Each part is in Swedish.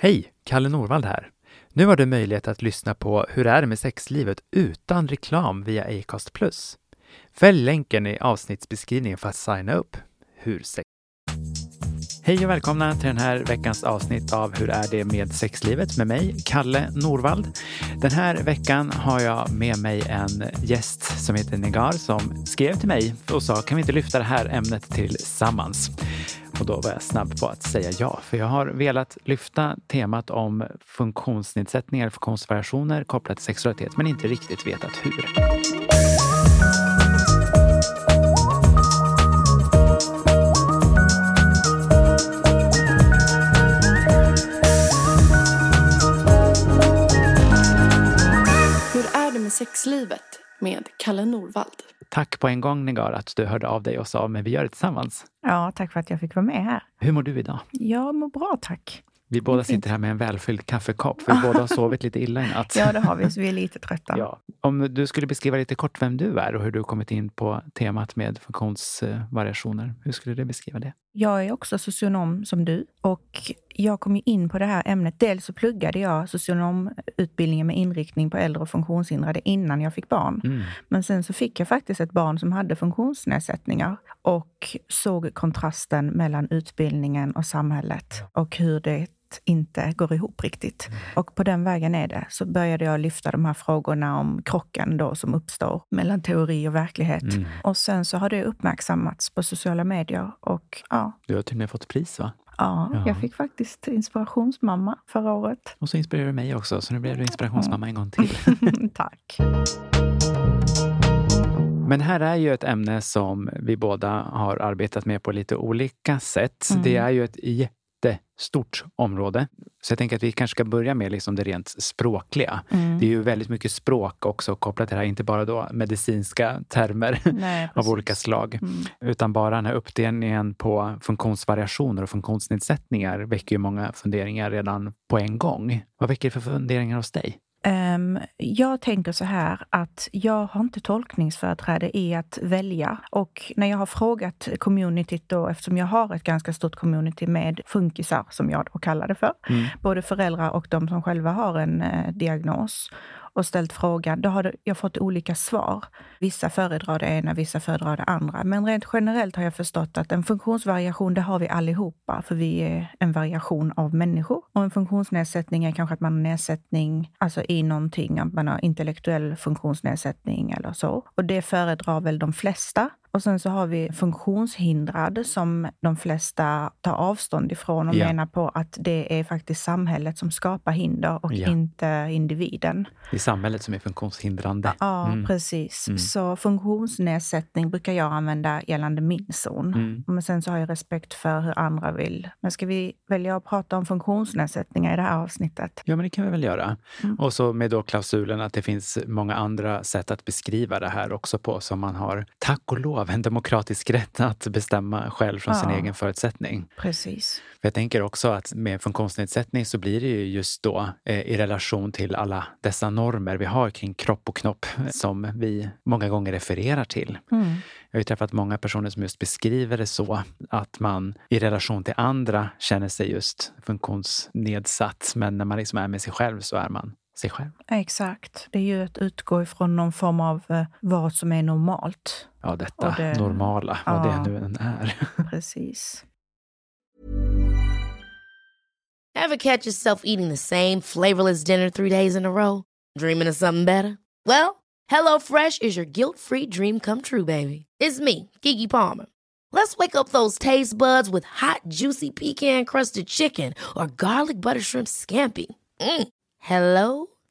Hej! Kalle Norvald här. Nu har du möjlighet att lyssna på Hur är det med sexlivet utan reklam via Acast+. Fäll länken i avsnittsbeskrivningen för att signa upp. Hur sex... Hej och välkomna till den här veckans avsnitt av Hur är det med sexlivet med mig, Kalle Norvald. Den här veckan har jag med mig en gäst som heter Negar som skrev till mig och sa kan vi inte lyfta det här ämnet tillsammans? Och då var jag snabb på att säga ja, för jag har velat lyfta temat om funktionsnedsättningar, funktionsvariationer kopplat till sexualitet, men inte riktigt vetat hur. Hur är det med sexlivet med Kalle Norvald? Tack på en gång Negar att du hörde av dig och sa men vi gör det tillsammans. Ja, tack för att jag fick vara med här. Hur mår du idag? Jag mår bra, tack. Vi båda sitter här med en välfylld kaffekopp, för vi båda har sovit lite illa i natt. Ja, det har vi, så vi är lite trötta. Ja. Om du skulle beskriva lite kort vem du är och hur du kommit in på temat med funktionsvariationer, hur skulle du beskriva det? Jag är också socionom som du och jag kom in på det här ämnet. Dels så pluggade jag socionomutbildningen med inriktning på äldre och funktionshindrade innan jag fick barn. Mm. Men sen så fick jag faktiskt ett barn som hade funktionsnedsättningar och såg kontrasten mellan utbildningen och samhället och hur det inte går ihop riktigt. Och på den vägen är det. Så började jag lyfta de här frågorna om krocken då som uppstår mellan teori och verklighet. Mm. Och sen så har det uppmärksammats på sociala medier och ja, Du har till och med fått pris va? ja, Ja. jag fick faktiskt inspirationsmamma förra året. Och så inspirerar du mig också, så nu blev du inspirationsmamma en gång till. Tack. Men här är ju ett ämne som vi båda har arbetat med på lite olika sätt. Mm. Det är ju ett jättestort område. Så jag tänker att vi kanske ska börja med liksom det rent språkliga. Mm. Det är ju väldigt mycket språk också kopplat till det här, inte bara då medicinska termer Nej, av olika slag. Mm. Utan bara den här uppdelningen på funktionsvariationer och funktionsnedsättningar väcker ju många funderingar redan på en gång. Vad väcker det för funderingar hos dig? Ehm, jag tänker så här att jag har inte tolkningsföreträde i att välja. Och när jag har frågat communityt då, eftersom jag har ett ganska stort community med funkisar, som jag då kallar det för, Mm. både föräldrar och de som själva har en eh, diagnos, och ställt frågan, då har jag fått olika svar. Vissa föredrar det ena, vissa föredrar det andra. Men rent generellt har jag förstått att en funktionsvariation, det har vi allihopa, för vi är en variation av människor. Och en funktionsnedsättning är kanske att man har nedsättning alltså i någonting, att man har intellektuell funktionsnedsättning eller så. Och det föredrar väl de flesta. Och sen så har vi funktionshindrad som de flesta tar avstånd ifrån och Ja. menar på att det är faktiskt samhället som skapar hinder och Ja. inte individen. Det är samhället som är funktionshindrande. Ja, Mm. precis. Mm. Så funktionsnedsättning brukar jag använda gällande min zon. Mm. Men sen så har jag respekt för hur andra vill. Men ska vi välja att prata om funktionsnedsättningar i det här avsnittet? Ja, men det kan vi väl göra. Mm. Och så med då klausulen att det finns många andra sätt att beskriva det här också på som man har, tack och lov, en demokratisk rätt att bestämma själv från sin Ja. egen förutsättning. Precis. För jag tänker också att med funktionsnedsättning så blir det ju just då eh, i relation till alla dessa normer vi har kring kropp och knopp som vi många gånger refererar till. Mm. Jag har träffat många personer som just beskriver det så att man i relation till andra känner sig just funktionsnedsatt. Men när man liksom är med sig själv så är man sig själv. Exakt. Det är ju att utgå ifrån någon form av eh, vad som är normalt. Ja, detta det- normala, vad Ja. det nu än är. Precis. Ever catch yourself eating the same flavorless dinner three days in a row? Dreaming of something better? Well, HelloFresh is your guilt-free dream come true, baby. It's me, Kiki Palmer. Let's wake up those taste buds with hot, juicy pecan-crusted chicken or garlic butter shrimp scampi. Mm. Hello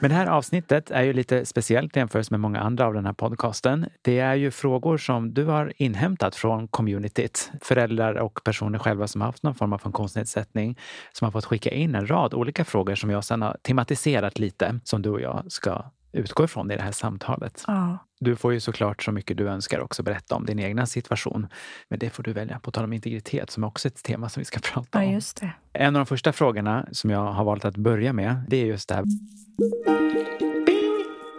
Men det här avsnittet är ju lite speciellt jämfört med många andra av den här podcasten. Det är ju frågor som du har inhämtat från communityt. Föräldrar och personer själva som har haft någon form av funktionsnedsättning som har fått skicka in en rad olika frågor som jag sedan har tematiserat lite som du och jag ska utgå ifrån i det här samtalet. Ja. Du får ju såklart så mycket du önskar också berätta om din egna situation. Men det får du välja. På tal om integritet som är också ett tema som vi ska prata ja, om. En av de första frågorna som jag har valt att börja med, det är just det här.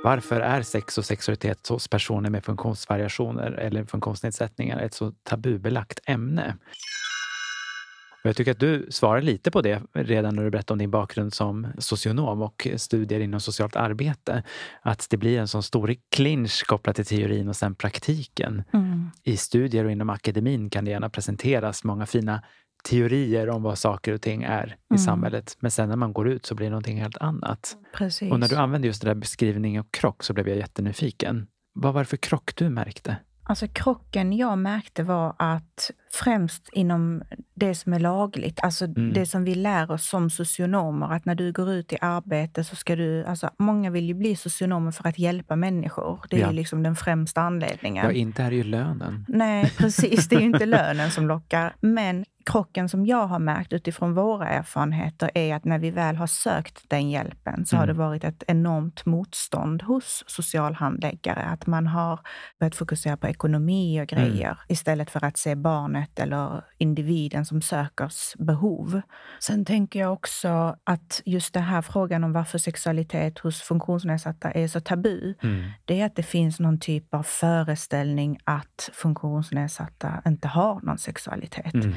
Varför är sex och sexualitet hos personer med funktionsvariationer eller funktionsnedsättningar ett så tabubelagt ämne? Och jag tycker att du svarar lite på det redan när du berättade om din bakgrund som socionom och studier inom socialt arbete. Att det blir en sån stor clinch kopplat till teorin och sen praktiken. Mm. I studier och inom akademin kan det gärna presenteras många fina teorier om vad saker och ting är i Mm. samhället. Men sen när man går ut så blir det någonting helt annat. Precis. Och när du använde just det där beskrivning och krock så blev jag jättenyfiken. Vad var det för krock du märkte? Alltså krocken jag märkte var att främst inom det som är lagligt, alltså Mm. det som vi lär oss som socionomer, att när du går ut i arbete så ska du, alltså många vill ju bli socionomer för att hjälpa människor. Det är Ja. ju liksom den främsta anledningen. Ja, inte är det ju lönen. Nej, precis. Det är ju inte lönen som lockar. Men krocken som jag har märkt utifrån våra erfarenheter är att när vi väl har sökt den hjälpen så har Mm. det varit ett enormt motstånd hos socialhandläggare. Att man har börjat fokusera på ekonomi och grejer istället för att se barnet eller individen som sökers behov. Sen tänker jag också att just den här frågan om varför sexualitet hos funktionsnedsatta är så tabu, Mm. det är att det finns någon typ av föreställning att funktionsnedsatta inte har någon sexualitet. Mm.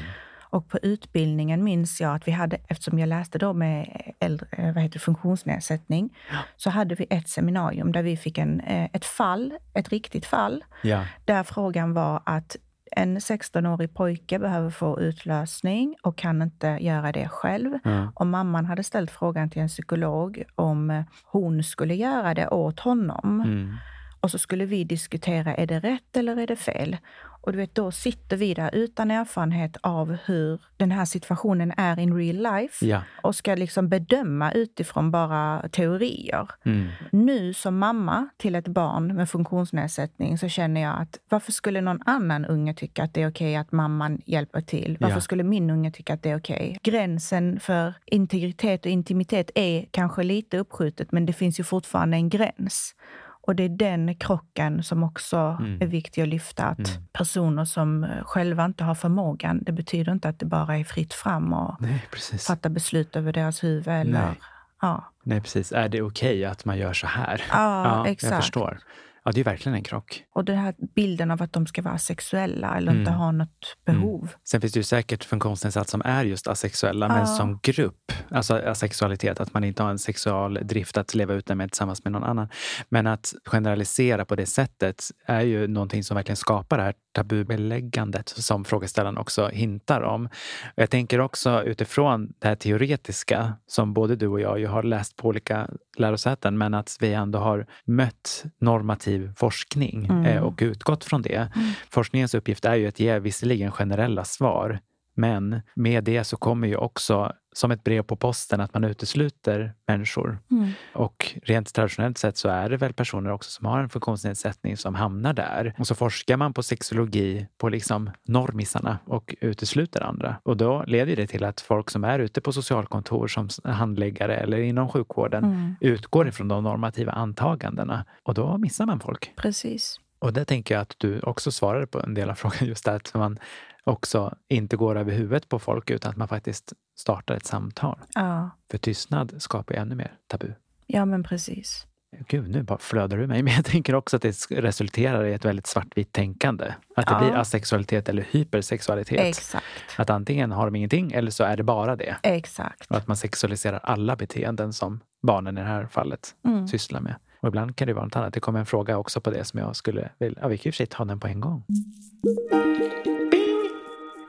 Och på utbildningen minns jag att vi hade, eftersom jag läste då med äldre, eh, vad heter det, funktionsnedsättning, så hade vi ett seminarium där vi fick en, eh, ett fall, ett riktigt fall, Ja. där frågan var att en 16-årig pojke behöver få utlösning och kan inte göra det själv. Ja. Och mamman hade ställt frågan till en psykolog om hon skulle göra det åt honom. Mm. Och så skulle vi diskutera, är det rätt eller är det fel? Och du vet, då sitter vi där utan erfarenhet av hur den här situationen är in real life Ja. och ska liksom bedöma utifrån bara teorier. Mm. Nu som mamma till ett barn med funktionsnedsättning så känner jag att varför skulle någon annan unge tycka att det är okej att mamman hjälper till? Varför Ja. skulle min unge tycka att det är okej? Gränsen för integritet och intimitet är kanske lite uppskjutet men det finns ju fortfarande en gräns. Och det är den krocken som också Mm. är viktig att lyfta. Att Mm. personer som eh, själva inte har förmågan, det betyder inte att det bara är fritt fram och Nej, precis. fatta beslut över deras huvud. Eller, Nej. Ja. Nej, precis. Är det okej att man gör så här? Ja, exakt. Jag förstår. Ja, det är verkligen en krock. Och den här bilden av att de ska vara sexuella eller inte Mm. ha något behov. Sen finns det ju säkert funktionsnedsatt som är just asexuella, men Ja. som grupp, alltså asexualitet, att man inte har en sexual drift att leva ut den med tillsammans med någon annan. Men att generalisera på det sättet är ju någonting som verkligen skapar det här tabubeläggandet som frågeställaren också hintar om. Jag tänker också utifrån det här teoretiska som både du och jag ju har läst på olika lärosäten, men att vi ändå har mött normativ forskning Mm. eh, och utgått från det. Forskningens uppgift är ju att ge visserligen generella svar, men med det så kommer ju också som ett brev på posten att man utesluter människor. Mm. Och rent traditionellt sett så är det väl personer också som har en funktionsnedsättning som hamnar där. Och så forskar man på sexologi på liksom normisarna och utesluter andra. Och då leder det till att folk som är ute på socialkontor som handläggare eller inom sjukvården Mm. utgår ifrån de normativa antagandena. Och då missar man folk. Precis. Och där tänker jag att du också svarade på en del av frågan, just det att man också inte går över huvudet på folk utan att man faktiskt startar ett samtal. Ja. För tystnad skapar ännu mer tabu. ja, men precis. Gud, nu bara flödar du mig. Men jag tänker också att det resulterar i ett väldigt svartvitt tänkande. Att det Ja. blir asexualitet eller hypersexualitet. Exakt. Att antingen har de ingenting eller så är det bara det. Exakt. Och att man sexualiserar alla beteenden som barnen i det här fallet Mm. sysslar med. Och ibland kan det vara något annat. Det kommer en fråga också på det som jag skulle vilja... Ja, vi kan ju ta den på en gång.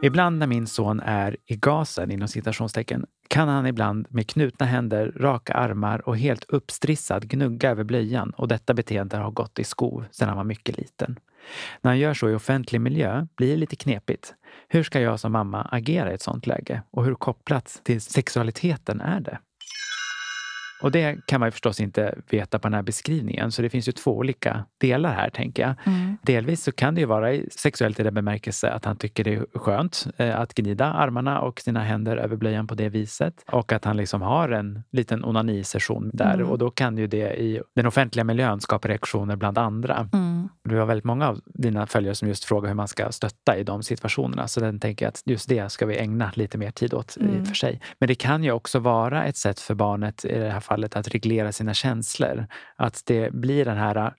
Ibland när min son är i gasen, inom citationstecken, kan han ibland med knutna händer, raka armar och helt uppstrissad gnugga över blöjan och detta beteende har gått i skov sedan han var mycket liten. När han gör så i offentlig miljö blir det lite knepigt. Hur ska jag som mamma agera i ett sånt läge? Och hur kopplat till sexualiteten är det? Och det kan man ju förstås inte veta på den här beskrivningen. Så det finns ju två olika delar här, tänker jag. Mm. Delvis så kan det ju vara sexuellt i den bemärkelse att han tycker det är skönt eh, att gnida armarna och sina händer över blöjan på det viset. Och att han liksom har en liten onanisession där. Mm. Och då kan ju det i den offentliga miljön skapa reaktioner bland andra. Mm. Du har väldigt många av dina följare som just frågar hur man ska stötta i de situationerna. Så den tänker jag att just det ska vi ägna lite mer tid åt mm. för sig. Men det kan ju också vara ett sätt för barnet i det här fallet att reglera sina känslor. Att det blir den här äh,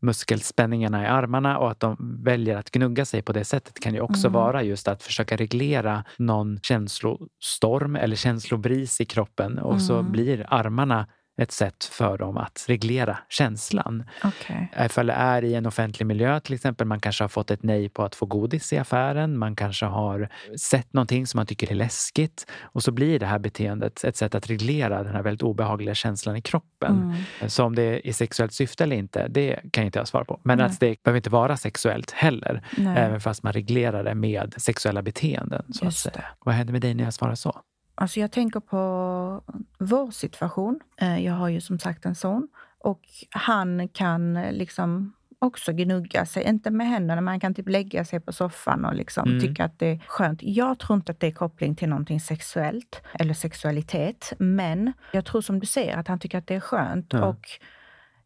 muskelspänningarna i armarna och att de väljer att gnugga sig på det sättet kan ju också mm. vara just att försöka reglera någon känslostorm eller känslobris i kroppen och mm. så blir armarna ett sätt för dem att reglera känslan. Okay. Ifall det är i en offentlig miljö till exempel, man kanske har fått ett nej på att få godis i affären, man kanske har sett någonting som man tycker är läskigt och så blir det här beteendet ett sätt att reglera den här väldigt obehagliga känslan i kroppen. Mm. Så om det är sexuellt syfte eller inte, det kan inte jag svara på. Men att det behöver inte vara sexuellt heller, nej. även fast man reglerar det med sexuella beteenden. Så att. Vad händer med dig när jag svarar så? Alltså jag tänker på vår situation. Eh, jag har ju som sagt en son och han kan liksom också gnugga sig, inte med händerna, men han kan typ lägga sig på soffan och liksom mm. tycka att det är skönt. Jag tror inte att det är koppling till någonting sexuellt eller sexualitet, men jag tror som du säger att han tycker att det är skönt. Ja. Och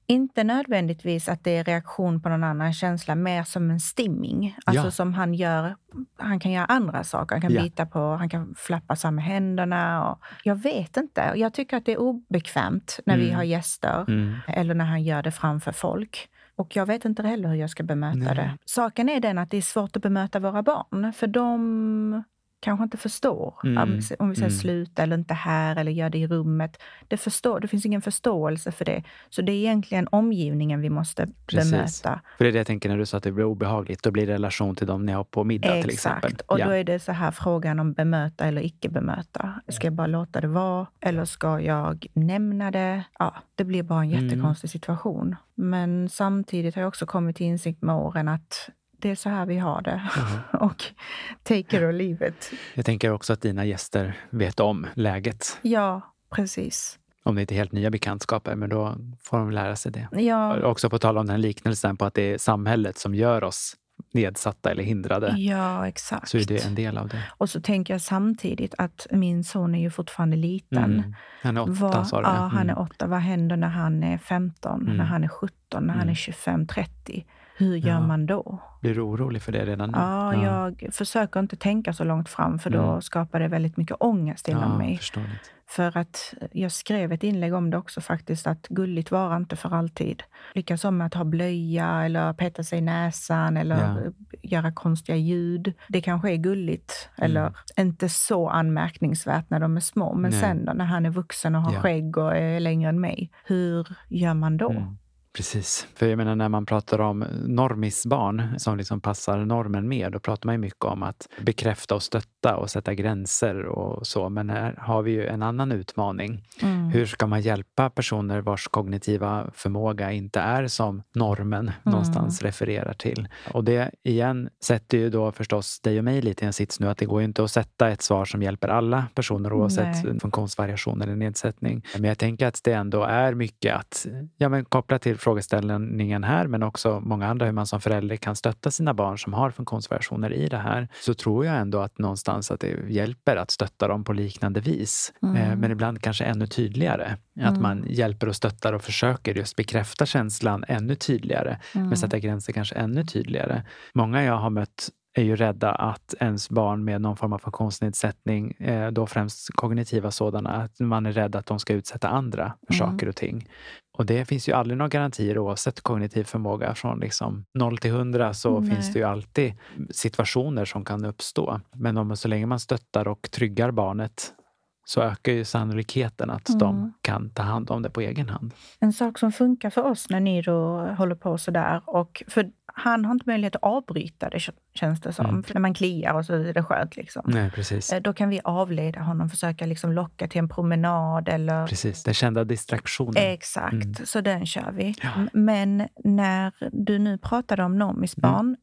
inte nödvändigtvis att det är reaktion på någon annan känsla, mer som en stimming. Alltså ja. som han gör. Han kan göra andra saker. Han kan ja. bita på, han kan flappa med händerna. Och jag vet inte. Jag tycker att det är obekvämt när mm. vi har gäster mm. eller när han gör det framför folk. Och jag vet inte heller hur jag ska bemöta Nej. det. Saken är den att det är svårt att bemöta våra barn, för de kanske inte förstår. Mm. Om vi säger mm. sluta eller inte här eller gör det i rummet. Det, förstår, det finns ingen förståelse för det. Så det är egentligen omgivningen vi måste Precis. bemöta. För det är det jag tänker när du sa att det blir obehagligt. Då blir det relation till dem ni har på middag Exakt. till exempel. Exakt. Och ja. då är det så här frågan om bemöta eller icke bemöta. Ska jag bara låta det vara eller ska jag nämna det? Ja, det blir bara en mm. jättekonstig mm. situation. Men samtidigt har jag också kommit till insikt med åren att det är så här vi har det. Mm. och take it or leave it. Jag tänker också att dina gäster vet om läget. Ja, precis. Om det inte är helt nya bekantskaper, men då får de lära sig det. Ja. Också på tal om den här liknelsen på att det är samhället som gör oss nedsatta eller hindrade. Ja, exakt. Så är det en del av det. Och så tänker jag samtidigt att min son är ju fortfarande liten. Mm. Han är åtta, sa du? Ja, han är mm. åtta. Vad händer när han är 15, mm. när han är 17, när han är 25, 30? Hur gör ja. man då? Blir du orolig för det redan nu? Ja, ja, jag försöker inte tänka så långt fram för då mm. skapar det väldigt mycket ångest inom ja, mig. Förståeligt. För att jag skrev ett inlägg om det också faktiskt, att gulligt var inte för alltid. Likaså med att ha blöja eller peta sig i näsan eller ja. göra konstiga ljud. Det kanske är gulligt mm. eller inte så anmärkningsvärt när de är små. Men Nej. sen då, när han är vuxen och har ja. skägg och är längre än mig, hur gör man då? Mm. Precis. För jag menar när man pratar om normisbarn som liksom passar normen mer, då pratar man ju mycket om att bekräfta och stötta och sätta gränser och så. Men här har vi ju en annan utmaning. Mm. Hur ska man hjälpa personer vars kognitiva förmåga inte är som normen mm. någonstans refererar till? Och det igen sätter ju då förstås dig och mig lite i en sits nu att det går ju inte att sätta ett svar som hjälper alla personer oavsett Nej. funktionsvariation eller nedsättning. Men jag tänker att det ändå är mycket att ja, men koppla till frågeställningen här, men också många andra, hur man som förälder kan stötta sina barn som har funktionsvariationer i det här, så tror jag ändå att någonstans att det hjälper att stötta dem på liknande vis. Mm. Eh, men ibland kanske ännu tydligare. Mm. Att man hjälper och stöttar och försöker just bekräfta känslan ännu tydligare, mm. men sätta gränser kanske ännu tydligare. Många jag har mött är ju rädda att ens barn med någon form av funktionsnedsättning, eh, då främst kognitiva sådana, att man är rädd att de ska utsätta andra för mm. saker och ting. Och det finns ju aldrig några garantier oavsett kognitiv förmåga. Från liksom 0 till 100 så Nej. finns det ju alltid situationer som kan uppstå. Men om, så länge man stöttar och tryggar barnet så ökar ju sannolikheten att Mm. de kan ta hand om det på egen hand. En sak som funkar för oss när ni då håller på sådär, och för han har inte möjlighet att avbryta det känns det som. Mm. När man kliar och så är det skönt liksom. Nej, precis. Eh, Då kan vi avleda honom, försöka liksom locka till en promenad eller Precis, den kända distraktionen. Exakt, Mm. så den kör vi. Ja. Men när du nu pratade om Nomis Mm. barn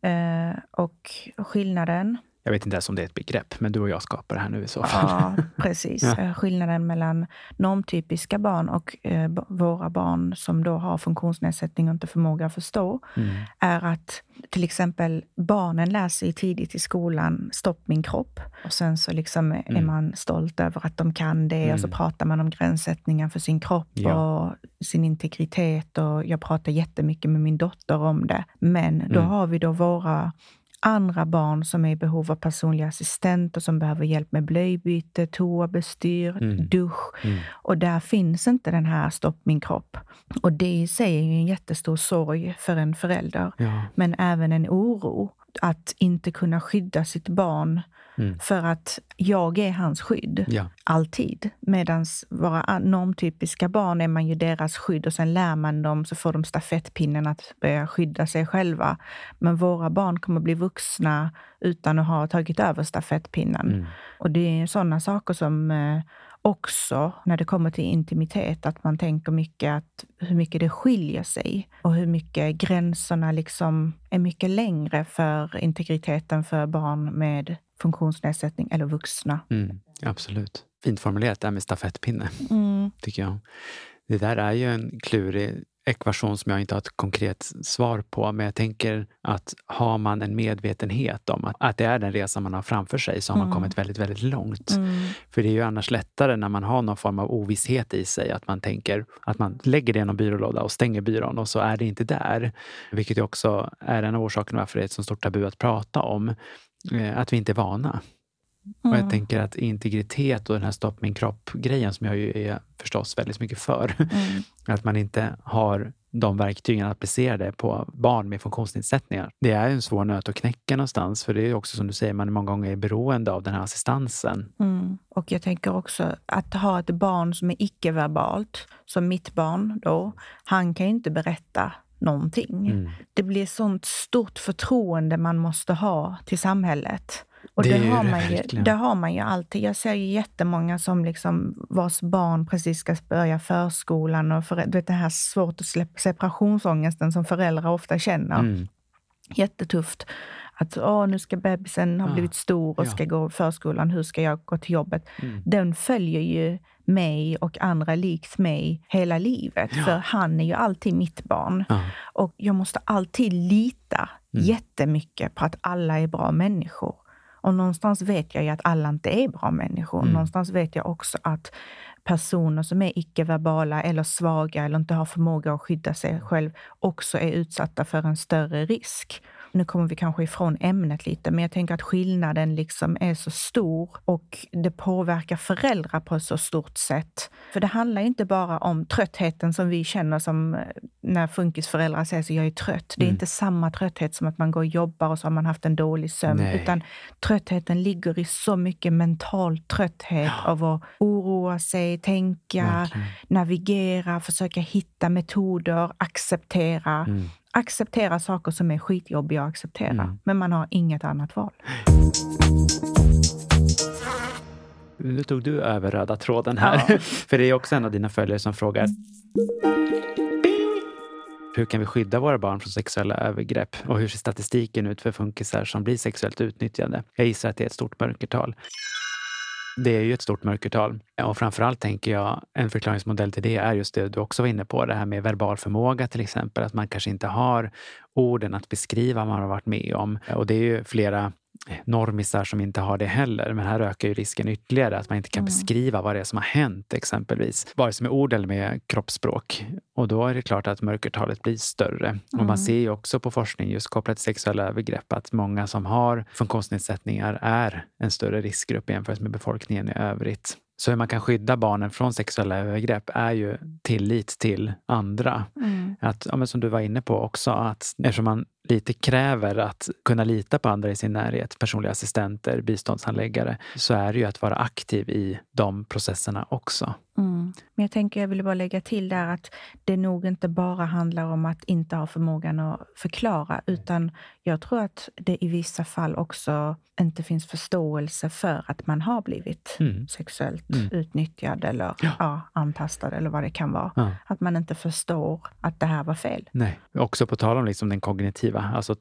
eh, och skillnaden Jag vet inte ens om det är ett begrepp, men du och jag skapar det här nu i så fall. Ja, precis. Ja. Eh, Skillnaden mellan normtypiska barn och eh, våra barn som då har funktionsnedsättning och inte förmåga att förstå, Mm. är att till exempel barnen lär sig tidigt i skolan stopp min kropp. Och sen så liksom är Mm. man stolt över att de kan det och så Mm. pratar man om gränssättningar för sin kropp Ja. och sin integritet. Och jag pratar jättemycket med min dotter om det. Men då Mm. har vi då våra andra barn som är i behov av personlig assistent och som behöver hjälp med blöjbyte, toabestyr, Mm. dusch. Mm. Och där finns inte den här stopp min kropp. Och det i sig är ju en jättestor sorg för en förälder. Ja. Men även en oro att inte kunna skydda sitt barn Mm. för att jag är hans skydd. Ja. Alltid. Medan våra normtypiska barn är man ju deras skydd och sen lär man dem så får de stafettpinnen att börja skydda sig själva. Men våra barn kommer bli vuxna utan att ha tagit över stafettpinnen. Mm. Och det är sådana saker som eh, också, när det kommer till intimitet, att man tänker mycket att hur mycket det skiljer sig och hur mycket gränserna liksom är mycket längre för integriteten för barn med funktionsnedsättning eller vuxna. Mm. Absolut. Fint formulerat det här med stafettpinne, Mm. tycker jag. Det där är ju en klurig ekvation som jag inte har ett konkret svar på. Men jag tänker att har man en medvetenhet om att, att det är den resa man har framför sig så har man Mm. kommit väldigt, väldigt långt. Mm. För det är ju annars lättare när man har någon form av ovisshet i sig att man tänker att man lägger det i någon byrålåda och stänger byrån och så är det inte där. Vilket också är en av orsakerna varför det är ett så stort tabu att prata om. Eh, Att vi inte är vana. Och Mm. jag tänker att integritet och den här stopp min kropp-grejen som jag ju är förstås väldigt mycket för. Mm. Att man inte har de verktygen att applicera det på barn med funktionsnedsättningar. Det är en svår nöt att knäcka någonstans, för det är också som du säger, man är många gånger beroende av den här assistansen. Mm. Och jag tänker också att ha ett barn som är icke-verbalt, som mitt barn då, han kan ju inte berätta någonting. Mm. Det blir sånt stort förtroende man måste ha till samhället. Och Det det, har man ju, det har man ju alltid. Jag ser ju jättemånga som liksom, vars barn precis ska börja förskolan och för, du vet, det här svårt att släppa separationsångesten som föräldrar ofta känner. Mm. Jättetufft. Att åh, nu ska bebisen ha Ah, blivit stor och ja. ska gå i förskolan. Hur ska jag gå till jobbet? Mm. Den följer ju mig och andra likt mig hela livet. Ja. För han är ju alltid mitt barn. Ja. Och jag måste alltid lita Mm. jättemycket på att alla är bra människor. Och någonstans vet jag ju att alla inte är bra människor. Mm. Någonstans vet jag också att personer som är icke-verbala eller svaga eller inte har förmåga att skydda sig själv också är utsatta för en större risk. Nu kommer vi kanske ifrån ämnet lite, men jag tänker att skillnaden liksom är så stor och det påverkar föräldrar på ett så stort sätt. För det handlar inte bara om tröttheten som vi känner som eh, när funkisföräldrar säger så jag är trött. Det är Mm. inte samma trötthet som att man går och jobbar och så har man haft en dålig sömn, Nej. utan tröttheten ligger i så mycket mental trötthet av att oroa sig, tänka, Verkligen. navigera, försöka hitta metoder, acceptera. Mm. Acceptera saker som är skitjobbiga att acceptera. Mm. Men man har inget annat val. Nu tog du över röda tråden här. För det är också en av dina följare som frågar hur kan vi skydda våra barn från sexuella övergrepp? Och hur ser statistiken ut för funkisar som blir sexuellt utnyttjade? Jag gissar att det är ett stort mörkertal. Det är ju ett stort mörkertal. Och framförallt tänker jag en förklaringsmodell till det är just det du också var inne på, det här med verbal förmåga till exempel. Att man kanske inte har orden att beskriva vad man har varit med om. Och det är ju flera normisar som inte har det heller. Men här ökar ju risken ytterligare att man inte kan beskriva vad det är som har hänt exempelvis. Vare sig med ord eller med kroppsspråk. Och då är det klart att mörkertalet blir större. Och man ser ju också på forskning just kopplat till sexuella övergrepp att många som har funktionsnedsättningar är en större riskgrupp jämfört med befolkningen i övrigt. Så hur man kan skydda barnen från sexuella övergrepp är ju tillit till andra. Mm. Att, ja, som du var inne på också, att eftersom man lite kräver att kunna lita på andra i sin närhet, personliga assistenter, biståndshandläggare, så är det ju att vara aktiv i de processerna också. Mm. Men jag tänker, jag vill bara lägga till där att det nog inte bara handlar om att inte ha förmågan att förklara, utan jag tror att det i vissa fall också inte finns förståelse för att man har blivit Mm. sexuellt Mm. utnyttjad eller Ja. ja. antastad eller vad det kan vara. Ja. Att man inte förstår att det här var fel. Nej. Också på tal om liksom den kognitiva, alltså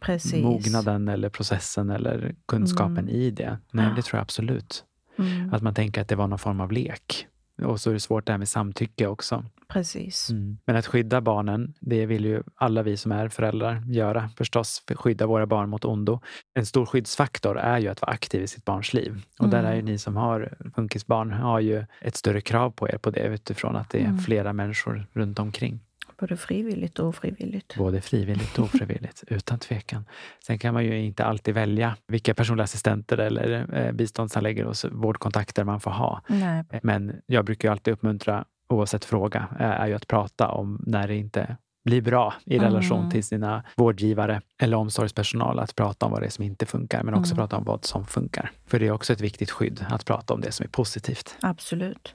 Precis. tankemognaden eller processen eller kunskapen Mm. i det. Nej, Ja. det tror jag absolut. Mm. Att man tänker att det var någon form av lek. Och så är det svårt det här med samtycke också. Precis. Mm. Men att skydda barnen, det vill ju alla vi som är föräldrar göra förstås. För skydda våra barn mot ondo. En stor skyddsfaktor är ju att vara aktiv i sitt barns liv. Och där Mm. är ju ni som har funkisbarn har ju ett större krav på er på det utifrån att det är Mm. flera människor runt omkring. Både frivilligt och ofrivilligt. Både frivilligt och ofrivilligt, utan tvekan. Sen kan man ju inte alltid välja vilka personliga assistenter eller eh, biståndshandläggare och vårdkontakter man får ha. Nej. Men jag brukar ju alltid uppmuntra, oavsett fråga, eh, är ju att prata om när det inte blir bra i relation Mm. till sina vårdgivare eller omsorgspersonal. Att prata om vad det är som inte funkar, men också Mm. prata om vad som funkar. För det är också ett viktigt skydd, att prata om det som är positivt. Absolut.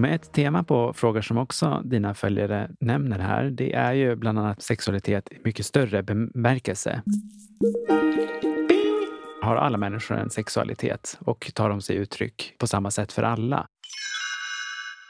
Men ett tema på frågor som också dina följare nämner här, det är ju bland annat sexualitet i mycket större bemärkelse. Har alla människor en sexualitet och tar de sig uttryck på samma sätt för alla?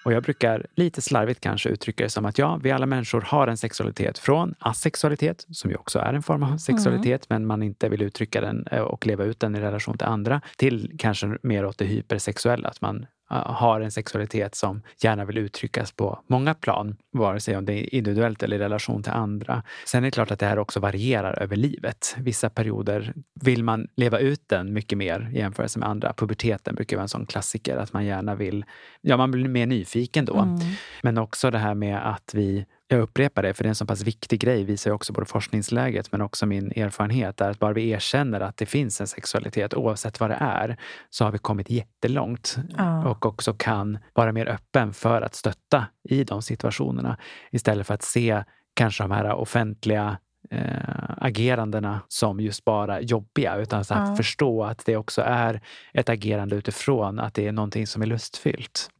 Och jag brukar lite slarvigt kanske uttrycka det som att ja, vi alla människor har en sexualitet från asexualitet, som ju också är en form av sexualitet, men man inte vill uttrycka den eh, och leva ut den i relation till andra, till kanske mer åt det hypersexuella, att man har en sexualitet som gärna vill uttryckas på många plan, vare sig om det är individuellt eller i relation till andra. Sen är det klart att det här också varierar över livet. Vissa perioder vill man leva ut den mycket mer i jämförelse med andra. Puberteten brukar vara en sån klassiker, att man gärna vill, ja man blir mer nyfiken då. Mm. Men också det här med att vi jag upprepar det, för det är en så pass viktig grej, visar också både forskningsläget men också min erfarenhet, är att bara vi erkänner att det finns en sexualitet, oavsett vad det är, så har vi kommit jättelångt. Ja. Och också kan vara mer öppen för att stötta i de situationerna. Istället för att se kanske de här offentliga eh, agerandena som just bara jobbiga, utan så att Ja. förstå att det också är ett agerande utifrån att det är någonting som är lustfyllt.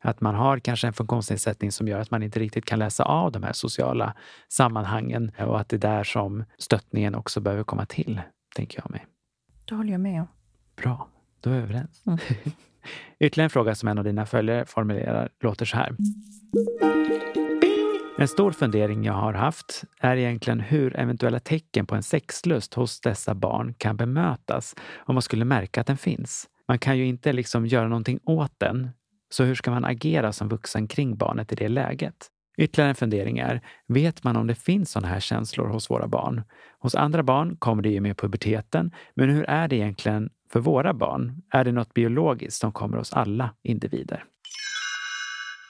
Att man har kanske en funktionsnedsättning som gör att man inte riktigt kan läsa av de här sociala sammanhangen och att det är där som stöttningen också behöver komma till, tänker jag mig. Det håller jag med om. Bra, då är vi överens. Mm. Ytterligare en fråga som en av dina följare formulerar låter så här. En stor fundering jag har haft är egentligen hur eventuella tecken på en sexlust hos dessa barn kan bemötas om man skulle märka att den finns. Man kan ju inte liksom göra någonting åt den, så hur ska man agera som vuxen kring barnet i det läget? Ytterligare en fundering är, vet man om det finns sådana här känslor hos våra barn? Hos andra barn kommer det ju med puberteten, men hur är det egentligen för våra barn? Är det något biologiskt som kommer hos alla individer?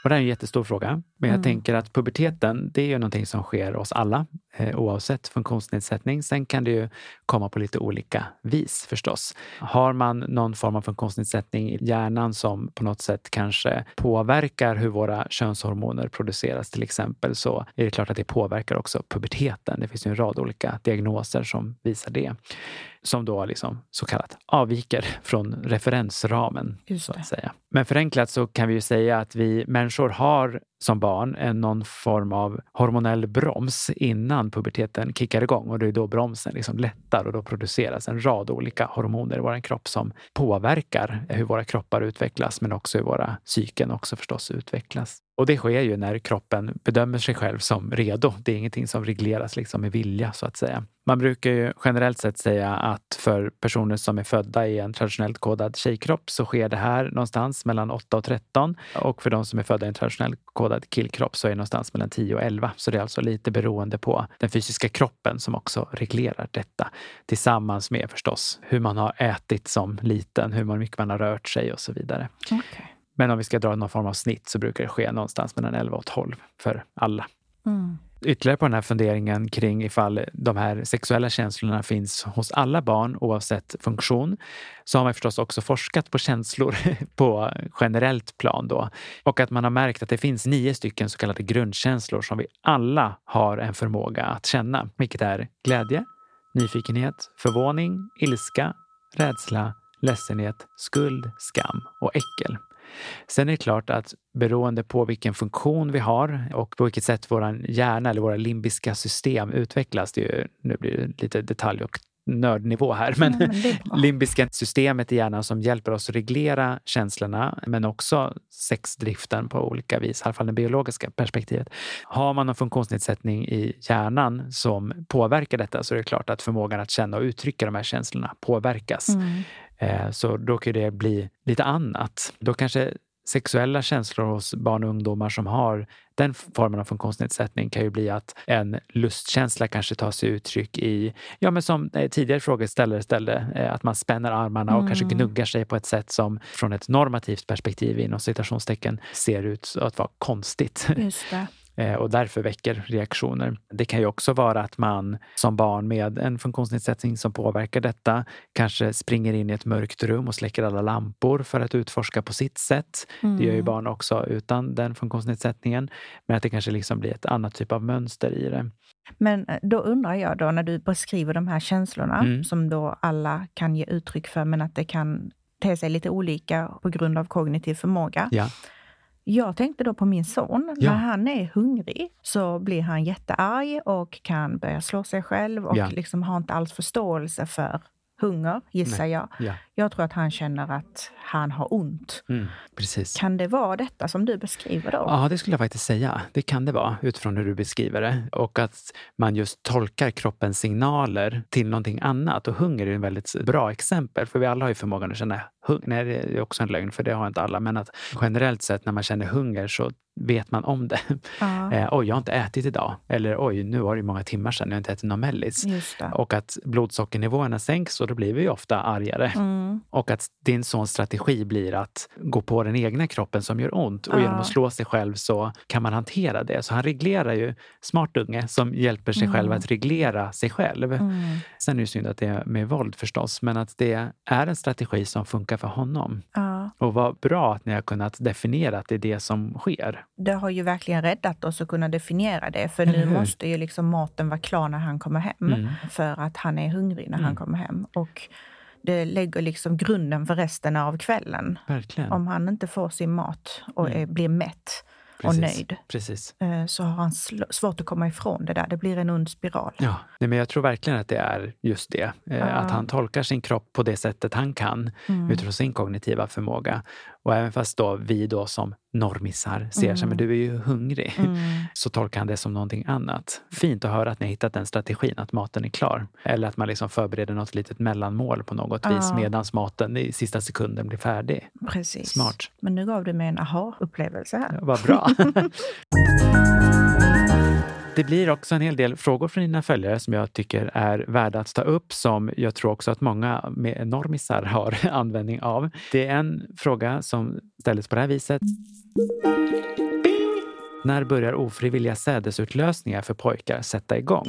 Och det är en jättestor fråga. Men jag mm. tänker att puberteten, det är ju någonting som sker hos alla oavsett funktionsnedsättning. Sen kan det ju komma på lite olika vis förstås. Har man någon form av funktionsnedsättning i hjärnan som på något sätt kanske påverkar hur våra könshormoner produceras till exempel, så är det klart att det påverkar också puberteten. Det finns ju en rad olika diagnoser som visar det som då liksom så kallat avviker från referensramen. så att säga. Men förenklat så kan vi ju säga att vi människor har som barn en någon form av hormonell broms innan puberteten kickar igång och det är då bromsen liksom lättar och då produceras en rad olika hormoner i vår kropp som påverkar hur våra kroppar utvecklas men också hur våra psyken också förstås utvecklas. Och det sker ju när kroppen bedömer sig själv som redo. Det är ingenting som regleras liksom med vilja så att säga. Man brukar ju generellt sett säga att för personer som är födda i en traditionellt kodad tjejkropp så sker det här någonstans mellan 8 och 13 och för de som är födda i en traditionellt kodad killkropp så är det någonstans mellan 10 och 11. Så det är alltså lite beroende på den fysiska kroppen som också reglerar detta. Tillsammans med förstås hur man har ätit som liten, hur mycket man har rört sig och så vidare. Okay. Men om vi ska dra någon form av snitt så brukar det ske någonstans mellan 11 och 12 för alla. Mm. Ytterligare på den här funderingen kring ifall de här sexuella känslorna finns hos alla barn oavsett funktion, så har man förstås också forskat på känslor på generellt plan då. Och att man har märkt att det finns nio stycken så kallade grundkänslor som vi alla har en förmåga att känna, vilket är glädje, nyfikenhet, förvåning, ilska, rädsla, ledsenhet, skuld, skam och äckel. Sen är det klart att beroende på vilken funktion vi har och på vilket sätt vår hjärna eller våra limbiska system utvecklas, det är, nu blir det lite detalj och nördnivå här, men, ja, men limbiska systemet i hjärnan som hjälper oss att reglera känslorna, men också sexdriften på olika vis, i alla fall det biologiska perspektivet. Har man någon funktionsnedsättning i hjärnan som påverkar detta så är det klart att förmågan att känna och uttrycka de här känslorna påverkas. Mm. Eh, så då kan det bli lite annat. Då kanske sexuella känslor hos barn och ungdomar som har den formen av funktionsnedsättning kan ju bli att en lustkänsla kanske tar sig uttryck i, ja men som eh, tidigare frågeställare ställde, eh, att man spänner armarna och mm. kanske gnuggar sig på ett sätt som från ett normativt perspektiv inom citationstecken ser ut att vara konstigt. Just det. Eh, och därför väcker reaktioner. Det kan ju också vara att man som barn med en funktionsnedsättning som påverkar detta kanske springer in i ett mörkt rum och släcker alla lampor för att utforska på sitt sätt. Mm. Det gör ju mm. barn också utan den funktionsnedsättningen. Men att det kanske liksom blir ett annat typ av mönster i det. Men eh, då undrar jag då när du beskriver de här känslorna mm. som då alla kan ge uttryck för men att det kan te sig lite olika på grund av kognitiv förmåga. Ja. Jag tänkte då på min son. Ja. När han är hungrig så blir han jättearg och kan börja slå sig själv och ja. liksom har inte alls förståelse för hunger, gissar Nej. jag. Ja. Jag tror att han känner att han har ont. Mm, precis. Kan det vara detta som du beskriver då? Ja, det skulle jag faktiskt säga. Det kan det vara utifrån hur du beskriver det. Och att man just tolkar kroppens signaler till någonting annat. Och hunger är ett väldigt bra exempel, för vi alla har ju förmågan att känna. Nej, det är också en lögn, för det har inte alla. Men att generellt sett när man känner hunger så vet man om det. Ja. Eh, oj, jag har inte ätit idag. Eller oj, nu var det många timmar sedan jag inte ätit någon mellis. Och att blodsockernivåerna sänks och då blir vi ofta argare. Mm. Och att din sons strategi blir att gå på den egna kroppen som gör ont. Och ja. genom att slå sig själv så kan man hantera det. Så han reglerar ju, smart unge, som hjälper sig mm. själv att reglera sig själv. Mm. Sen är det synd att det är med våld förstås, men att det är en strategi som funkar för honom. Ja. Och vad bra att ni har kunnat definiera att det är det som sker det har ju verkligen räddat oss att kunna definiera det. För nu måste ju liksom maten vara klar när han kommer hem. Mm. För att han är hungrig när mm. han kommer hem. Och det lägger liksom grunden för resten av kvällen. Verkligen. Om han inte får sin mat och mm. är, blir mätt, Precis. och nöjd, Precis. Eh, så har han svårt att komma ifrån det där. Det blir en ond spiral. Ja, Nej, men jag tror verkligen att det är just det. Ja. Att han tolkar sin kropp på det sättet han kan mm. utifrån sin kognitiva förmåga. Och även fast då vi då som normisar ser sig, men du är ju hungrig. Mm. Så tolkar han det som någonting annat. Fint att höra att ni har hittat den strategin, att maten är klar. Eller att man liksom förbereder något litet mellanmål på något Ja. vis medan maten i sista sekunden blir färdig. Precis. Smart. Men nu gav du mig en aha-upplevelse här. Ja, Vad bra. Det blir också en hel del frågor från dina följare som jag tycker är värda att ta upp som jag tror också att många med normisar har användning av. Det är en fråga som ställdes på det här viset. När börjar ofrivilliga sädesutlösningar för pojkar sätta igång?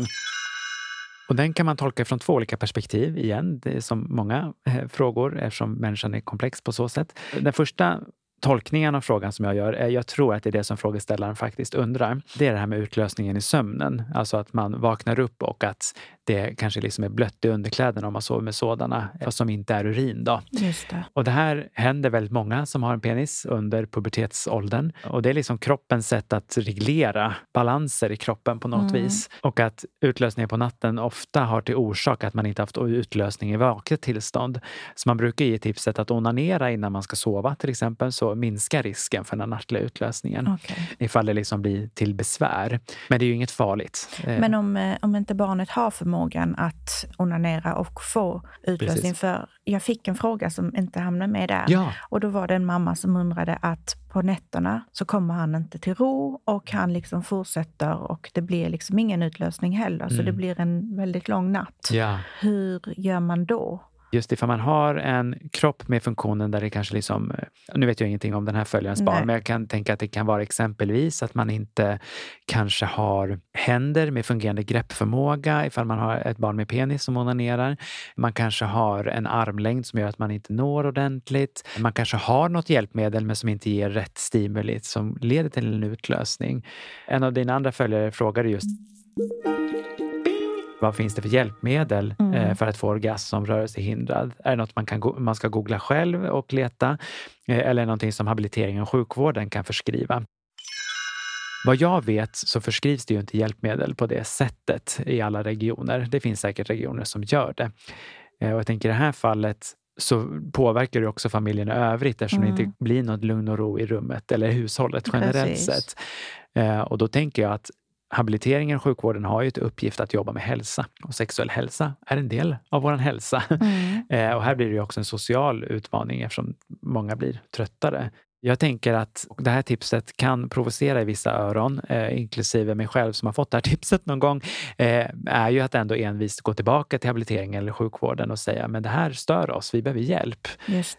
Och den kan man tolka från två olika perspektiv igen. Det är som många eh, frågor eftersom människan är komplex på så sätt. Den första tolkningen av frågan som jag gör är, jag tror att det är det som frågeställaren faktiskt undrar. Det är det här med utlösningen i sömnen. Alltså att man vaknar upp och att det kanske liksom är blött i underkläderna om man sover med sådana, fast som inte är urin. Då. Det. Och det här händer väldigt många som har en penis under pubertetsåldern. Och det är liksom kroppens sätt att reglera balanser i kroppen på något Mm. vis. Och att utlösningen på natten ofta har till orsak att man inte haft utlösning i vaket tillstånd. Så man brukar ge tipset att onanera innan man ska sova till exempel, så minskar risken för den nattliga utlösningen. Okej. Ifall det liksom blir till besvär. Men det är ju inget farligt. Eh, Men om, eh, om inte barnet har förmågan att onanera och få utlösning Precis. för... Jag fick en fråga som inte hamnade med där. Ja, Och då var det en mamma som undrade att på nätterna så kommer han inte till ro och han liksom fortsätter och det blir liksom ingen utlösning heller. Så Mm. det blir en väldigt lång natt. ja. Hur gör man då? Just ifall man har en kropp med funktionen där det kanske liksom, nu vet jag ingenting om den här följarens barn, men jag kan tänka att det kan vara exempelvis att man inte kanske har händer med fungerande greppförmåga ifall man har ett barn med penis som onanerar. Man kanske har en armlängd som gör att man inte når ordentligt. Man kanske har något hjälpmedel men som inte ger rätt stimuli som leder till en utlösning. En av dina andra följare frågade just vad finns det för hjälpmedel Mm. eh, för att få orgasm som rörelsehindrad? Är det något man, kan, man ska googla själv och leta? Eh, eller är det någonting som habiliteringen och sjukvården kan förskriva? Vad jag vet så förskrivs det ju inte hjälpmedel på det sättet i alla regioner. Det finns säkert regioner som gör det. Eh, och jag tänker i det här fallet så påverkar det också familjen i övrigt eftersom Mm. det inte blir något lugn och ro i rummet eller hushållet generellt Precis. sett. Och då tänker jag att habiliteringen och sjukvården har ju ett uppgift att jobba med hälsa och sexuell hälsa är en del av vår hälsa. Mm. Eh, och här blir det ju också en social utmaning eftersom många blir tröttare. Jag tänker att det här tipset kan provocera i vissa öron, eh, inklusive mig själv som har fått det här tipset någon gång, eh, är ju att ändå envist gå tillbaka till habiliteringen eller sjukvården och säga men det här stör oss, vi behöver hjälp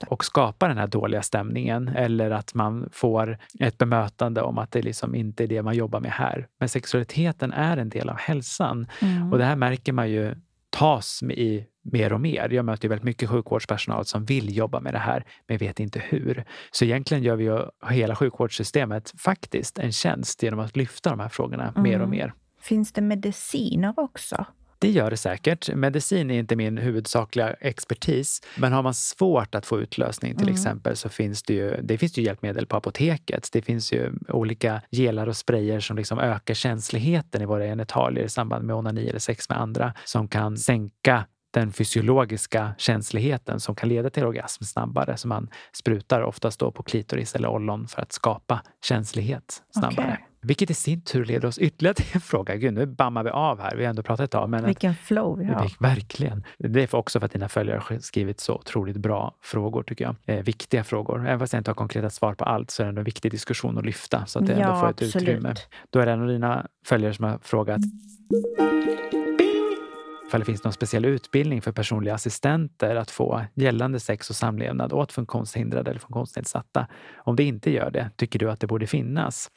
och skapa den här dåliga stämningen eller att man får ett bemötande om att det liksom inte är det man jobbar med här. Men sexualiteten är en del av hälsan Mm. och det här märker man ju tas i mer och mer. Jag möter väldigt mycket sjukvårdspersonal som vill jobba med det här, men vet inte hur. Så egentligen gör vi ju hela sjukvårdssystemet faktiskt en tjänst genom att lyfta de här frågorna mer och Mm. mer. Finns det mediciner också? Det gör det säkert. Medicin är inte min huvudsakliga expertis. Men har man svårt att få utlösning till Mm. exempel så finns det ju, det finns ju hjälpmedel på apoteket. Det finns ju olika gelar och sprayer som liksom ökar känsligheten i våra genitalier i samband med onani eller sex med andra som kan sänka den fysiologiska känsligheten som kan leda till orgasm snabbare. Så man sprutar oftast då på klitoris eller ollon för att skapa känslighet snabbare. Okej. Vilket i sin tur leder oss ytterligare till en fråga. Gud, nu bammar vi av här. Vi har ändå pratat ett tag. Men att- Vilken flow vi har. det- Verkligen. Det är för också för att dina följare har skrivit så otroligt bra frågor, tycker jag. Eh, viktiga frågor. Även fast jag inte har konkreta svar på allt så är det ändå en viktig diskussion att lyfta så att det ändå Ja, får ett absolut. utrymme. Då är det en av dina följare som har frågat ifall det finns någon speciell utbildning för personliga assistenter att få gällande sex och samlevnad åt funktionshindrade eller funktionsnedsatta. Om det inte gör det, tycker du att det borde finnas?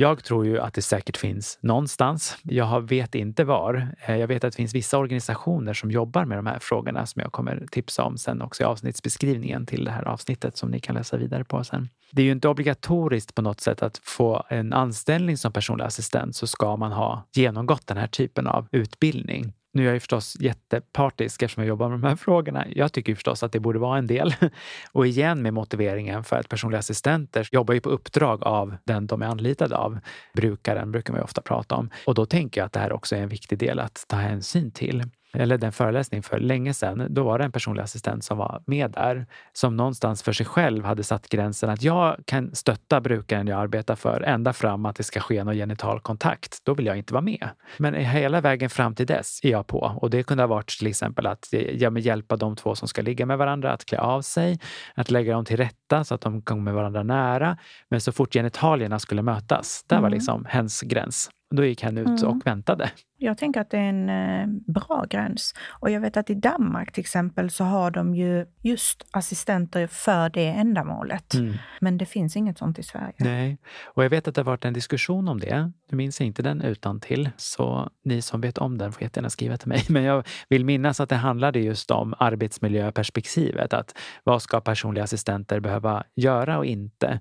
Jag tror ju att det säkert finns någonstans. Jag vet inte var. Eh, jag vet att det finns vissa organisationer som jobbar med de här frågorna som jag kommer tipsa om sen också i avsnittsbeskrivningen till det här avsnittet som ni kan läsa vidare på sen. Det är ju inte obligatoriskt på något sätt att få en anställning som personlig assistent så ska man ha genomgått den här typen av utbildning. Nu är jag ju förstås jättepartisk eftersom jag jobbar med de här frågorna. Jag tycker ju förstås att det borde vara en del. Och igen med motiveringen för att personliga assistenter jobbar ju på uppdrag av den de är anlitade av. Brukaren brukar man ju ofta prata om. Och då tänker jag att det här också är en viktig del att ta hänsyn till eller den föreläsning för länge sedan, då var det en personlig assistent som var med där som någonstans för sig själv hade satt gränsen att jag kan stötta brukaren jag arbetar för ända fram att det ska ske någon genital kontakt. Då vill jag inte vara med. Men hela vägen fram till dess är jag på och det kunde ha varit till exempel att ja, hjälpa de två som ska ligga med varandra att klä av sig, att lägga dem till rätta så att de kommer varandra nära. Men så fort genitalierna skulle mötas, där var mm. liksom hens gräns. Då gick han ut mm. och väntade. Jag tänker att det är en eh, bra gräns. Och jag vet att i Danmark till exempel så har de ju just assistenter för det ändamålet. Mm. Men det finns inget sånt i Sverige. Nej, och jag vet att det har varit en diskussion om det. Nu minns jag inte den utan till så ni som vet om den får jättegärna skriva till mig. Men jag vill minnas att det handlade just om arbetsmiljöperspektivet. Att vad ska personliga assistenter behöva göra och inte?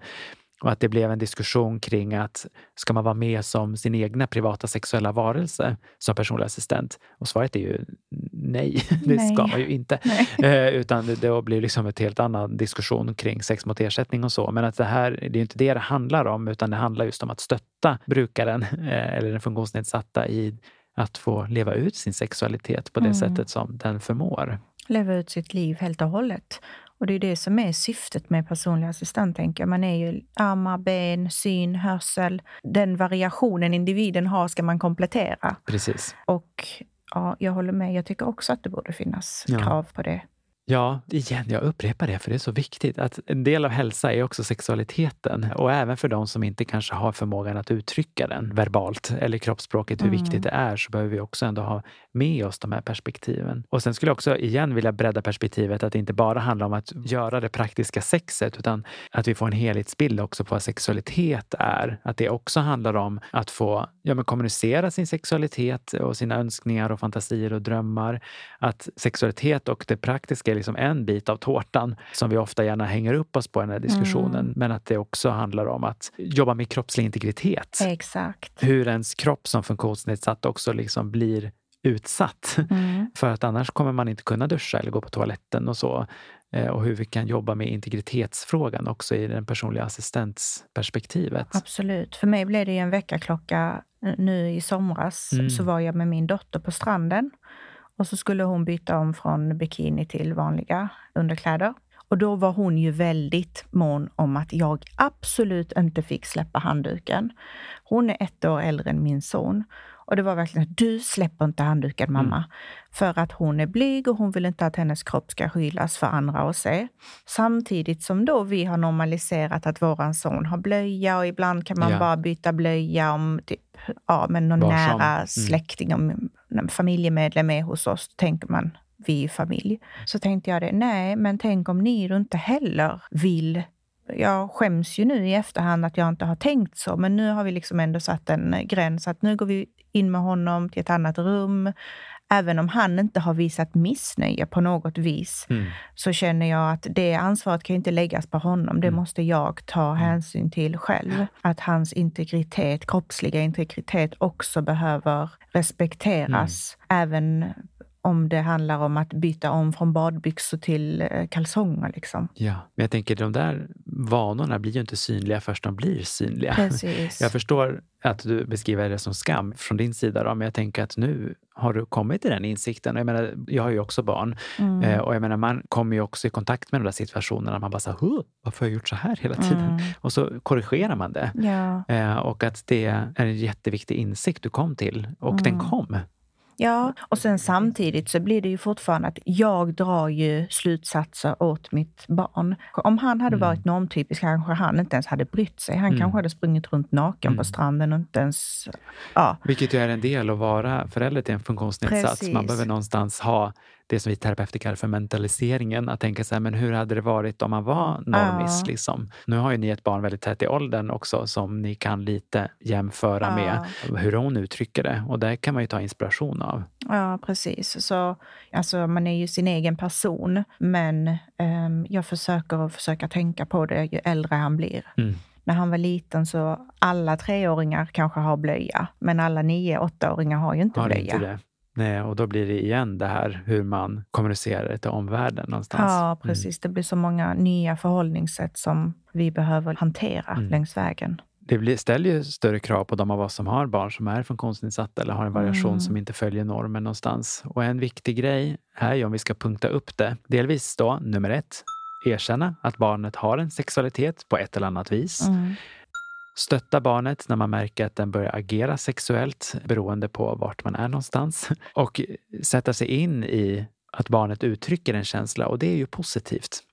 Och att det blev en diskussion kring att ska man vara med som sin egna privata sexuella varelse som personlig assistent? Och svaret är ju nej, det nej. ska man ju inte. Eh, utan det, blir liksom ett helt annan diskussion kring sex mot ersättning och så. Men att det här, det är inte det det handlar om, utan det handlar just om att stötta brukaren eh, eller den funktionsnedsatta i att få leva ut sin sexualitet på det mm. sättet som den förmår. Leva ut sitt liv helt och hållet. Och det är det som är syftet med personlig assistent, tänker jag. Man är ju armar, ben, syn, hörsel. Den variationen individen har ska man komplettera. Precis. Och ja, jag håller med. Jag tycker också att det borde finnas ja. krav på det. Ja, igen, jag upprepar det för det är så viktigt. att En del av hälsa är också sexualiteten och även för de som inte kanske har förmågan att uttrycka den verbalt eller kroppsspråket, hur mm. viktigt det är, så behöver vi också ändå ha med oss de här perspektiven. Och sen skulle jag också igen vilja bredda perspektivet att det inte bara handlar om att göra det praktiska sexet, utan att vi får en helhetsbild också på vad sexualitet är. Att det också handlar om att få ja, men kommunicera sin sexualitet och sina önskningar och fantasier och drömmar. Att sexualitet och det praktiska liksom en bit av tårtan som vi ofta gärna hänger upp oss på i den här diskussionen. Mm. Men att det också handlar om att jobba med kroppslig integritet. Exakt. Hur ens kropp som funktionsnedsatt också liksom blir utsatt. Mm. För att annars kommer man inte kunna duscha eller gå på toaletten och så. Eh, och hur vi kan jobba med integritetsfrågan också i det personliga assistentsperspektivet. Absolut. För mig blev det en väckarklocka nu i somras. Mm. Så var jag med min dotter på stranden och så skulle hon byta om från bikini till vanliga underkläder. Och då var hon ju väldigt mån om att jag absolut inte fick släppa handduken. Hon är ett år äldre än min son. Och det var verkligen du släpper inte handduken mamma. Mm. För att hon är blyg och hon vill inte att hennes kropp ska skylas för andra att se. Samtidigt som då vi har normaliserat att våran son har blöja och ibland kan man ja. bara byta blöja om typ, ja, men någon Varsam. nära mm. släkting, om familjemedlem är hos oss, tänker man vi är familj. Så tänkte jag det, nej, men tänk om ni inte heller vill jag skäms ju nu i efterhand att jag inte har tänkt så, men nu har vi liksom ändå satt en gräns att nu går vi in med honom till ett annat rum. Även om han inte har visat missnöje på något vis, mm. så känner jag att det ansvaret kan inte läggas på honom. Det mm. måste jag ta mm. hänsyn till själv. Att hans integritet, kroppsliga integritet också behöver respekteras. Mm. Även om det handlar om att byta om från badbyxor till eh, kalsonger. Liksom. Ja, men jag tänker de där vanorna blir ju inte synliga först de blir synliga. Precis. Jag förstår att du beskriver det som skam från din sida, då, men jag tänker att nu har du kommit till den insikten. Jag, menar, jag har ju också barn mm. eh, och jag menar, man kommer ju också i kontakt med de där situationerna. Man bara så här, varför har jag gjort så här hela tiden? Mm. Och så korrigerar man det. Ja. Eh, och att det är en jätteviktig insikt du kom till och mm. den kom. Ja, och sen samtidigt så blir det ju fortfarande att jag drar ju slutsatser åt mitt barn. Om han hade mm. varit normtypisk kanske han inte ens hade brytt sig. Han mm. kanske hade sprungit runt naken mm. på stranden och inte ens... Ja. Vilket ju är en del att vara förälder till en funktionsnedsatt. Man behöver någonstans ha det som vi terapeuter kallar för mentaliseringen. Att tänka så här, men hur hade det varit om man var normis? Ja. Liksom? Nu har ju ni ett barn väldigt tätt i åldern också som ni kan lite jämföra ja. med hur hon uttrycker det. Och där kan man ju ta inspiration av. Ja, precis. Så, alltså, man är ju sin egen person, men um, jag försöker att försöka tänka på det ju äldre han blir. Mm när han var liten så alla treåringar kanske har blöja, men alla nio, åttaåringar har ju inte har blöja. Inte Nej, och då blir det igen det här hur man kommunicerar till omvärlden någonstans. Ja, precis. Mm. Det blir så många nya förhållningssätt som vi behöver hantera mm. längs vägen. det blir, ställer ju större krav på de av oss som har barn som är funktionsnedsatta eller har en variation Mm. som inte följer normen någonstans. Och en viktig grej är ju om vi ska punkta upp det. Delvis då, nummer ett, erkänna att barnet har en sexualitet på ett eller annat vis. Mm. Stötta barnet när man märker att den börjar agera sexuellt beroende på vart man är någonstans. Och sätta sig in i att barnet uttrycker en känsla och det är ju positivt.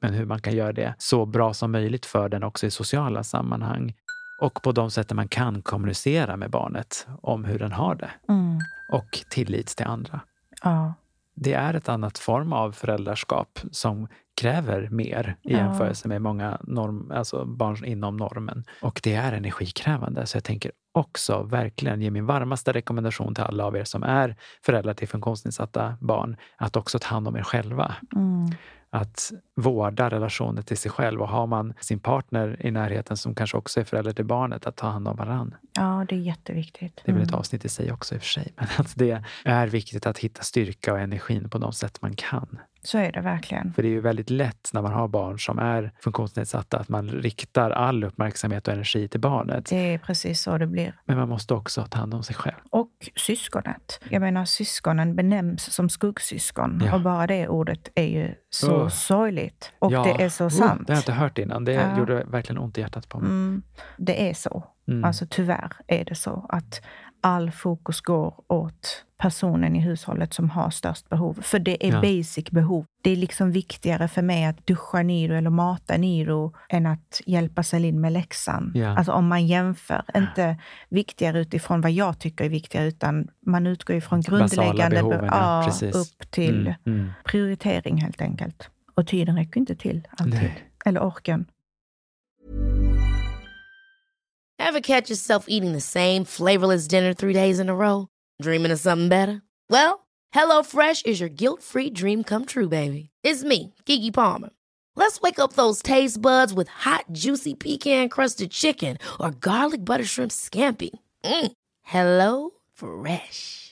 Men hur man kan göra det så bra som möjligt för den också i sociala sammanhang. Och på de sätten man kan kommunicera med barnet om hur den har det. Mm. Och tillit till andra. Ja. Det är ett annat form av föräldraskap som kräver mer i Ja. jämförelse med många norm, alltså barn inom normen. Och det är energikrävande. Så jag tänker också verkligen ge min varmaste rekommendation till alla av er som är föräldrar till funktionsnedsatta barn att också ta hand om er själva. Mm. Att vårda relationen till sig själv och har man sin partner i närheten som kanske också är förälder till barnet, att ta hand om varann. ja, det är jätteviktigt. Det är väl ett Mm. avsnitt i sig också i och för sig. Men att det är viktigt att hitta styrka och energin på de sätt man kan. Så är det verkligen. För det är ju väldigt lätt när man har barn som är funktionsnedsatta att man riktar all uppmärksamhet och energi till barnet. Det är precis så det blir. Men man måste också ta hand om sig själv. Och syskonet. Jag menar, syskonen benämns som skuggsyskon. Ja. Och bara det ordet är ju så Ugh. sorgligt. Och Ja. det är så Oh, sant. det har jag inte hört innan. Det Ja. gjorde verkligen ont i hjärtat på mig. Mm, det är så. Mm. Alltså tyvärr är det så att all fokus går åt personen i hushållet som har störst behov. För det är Ja. basic behov. Det är liksom viktigare för mig att duscha Niro eller mata Niro än att hjälpa Celine med läxan. Ja. Alltså om man jämför. Inte viktigare utifrån vad jag tycker är viktigare, utan man utgår ifrån grundläggande behoven, be- ja, ja, upp till Mm, mm. prioritering helt enkelt. Och tiden räcker inte till alltid. Nej. Eller orken. Ever catch yourself eating the same flavorless dinner three days in a row? Dreaming of something better? Well, HelloFresh is your guilt-free dream come true, baby. It's me, Kiki Palmer. Let's wake up those taste buds with hot, juicy pecan-crusted chicken or garlic butter shrimp scampi. Mm. Hello Fresh.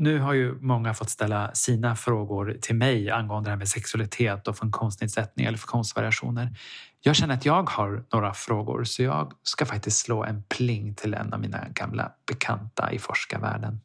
Nu har ju många fått ställa sina frågor till mig angående det här med sexualitet och funktionsnedsättning eller funktionsvariationer. Jag känner att jag har några frågor så jag ska faktiskt slå en pling till en av mina gamla bekanta i forskarvärlden.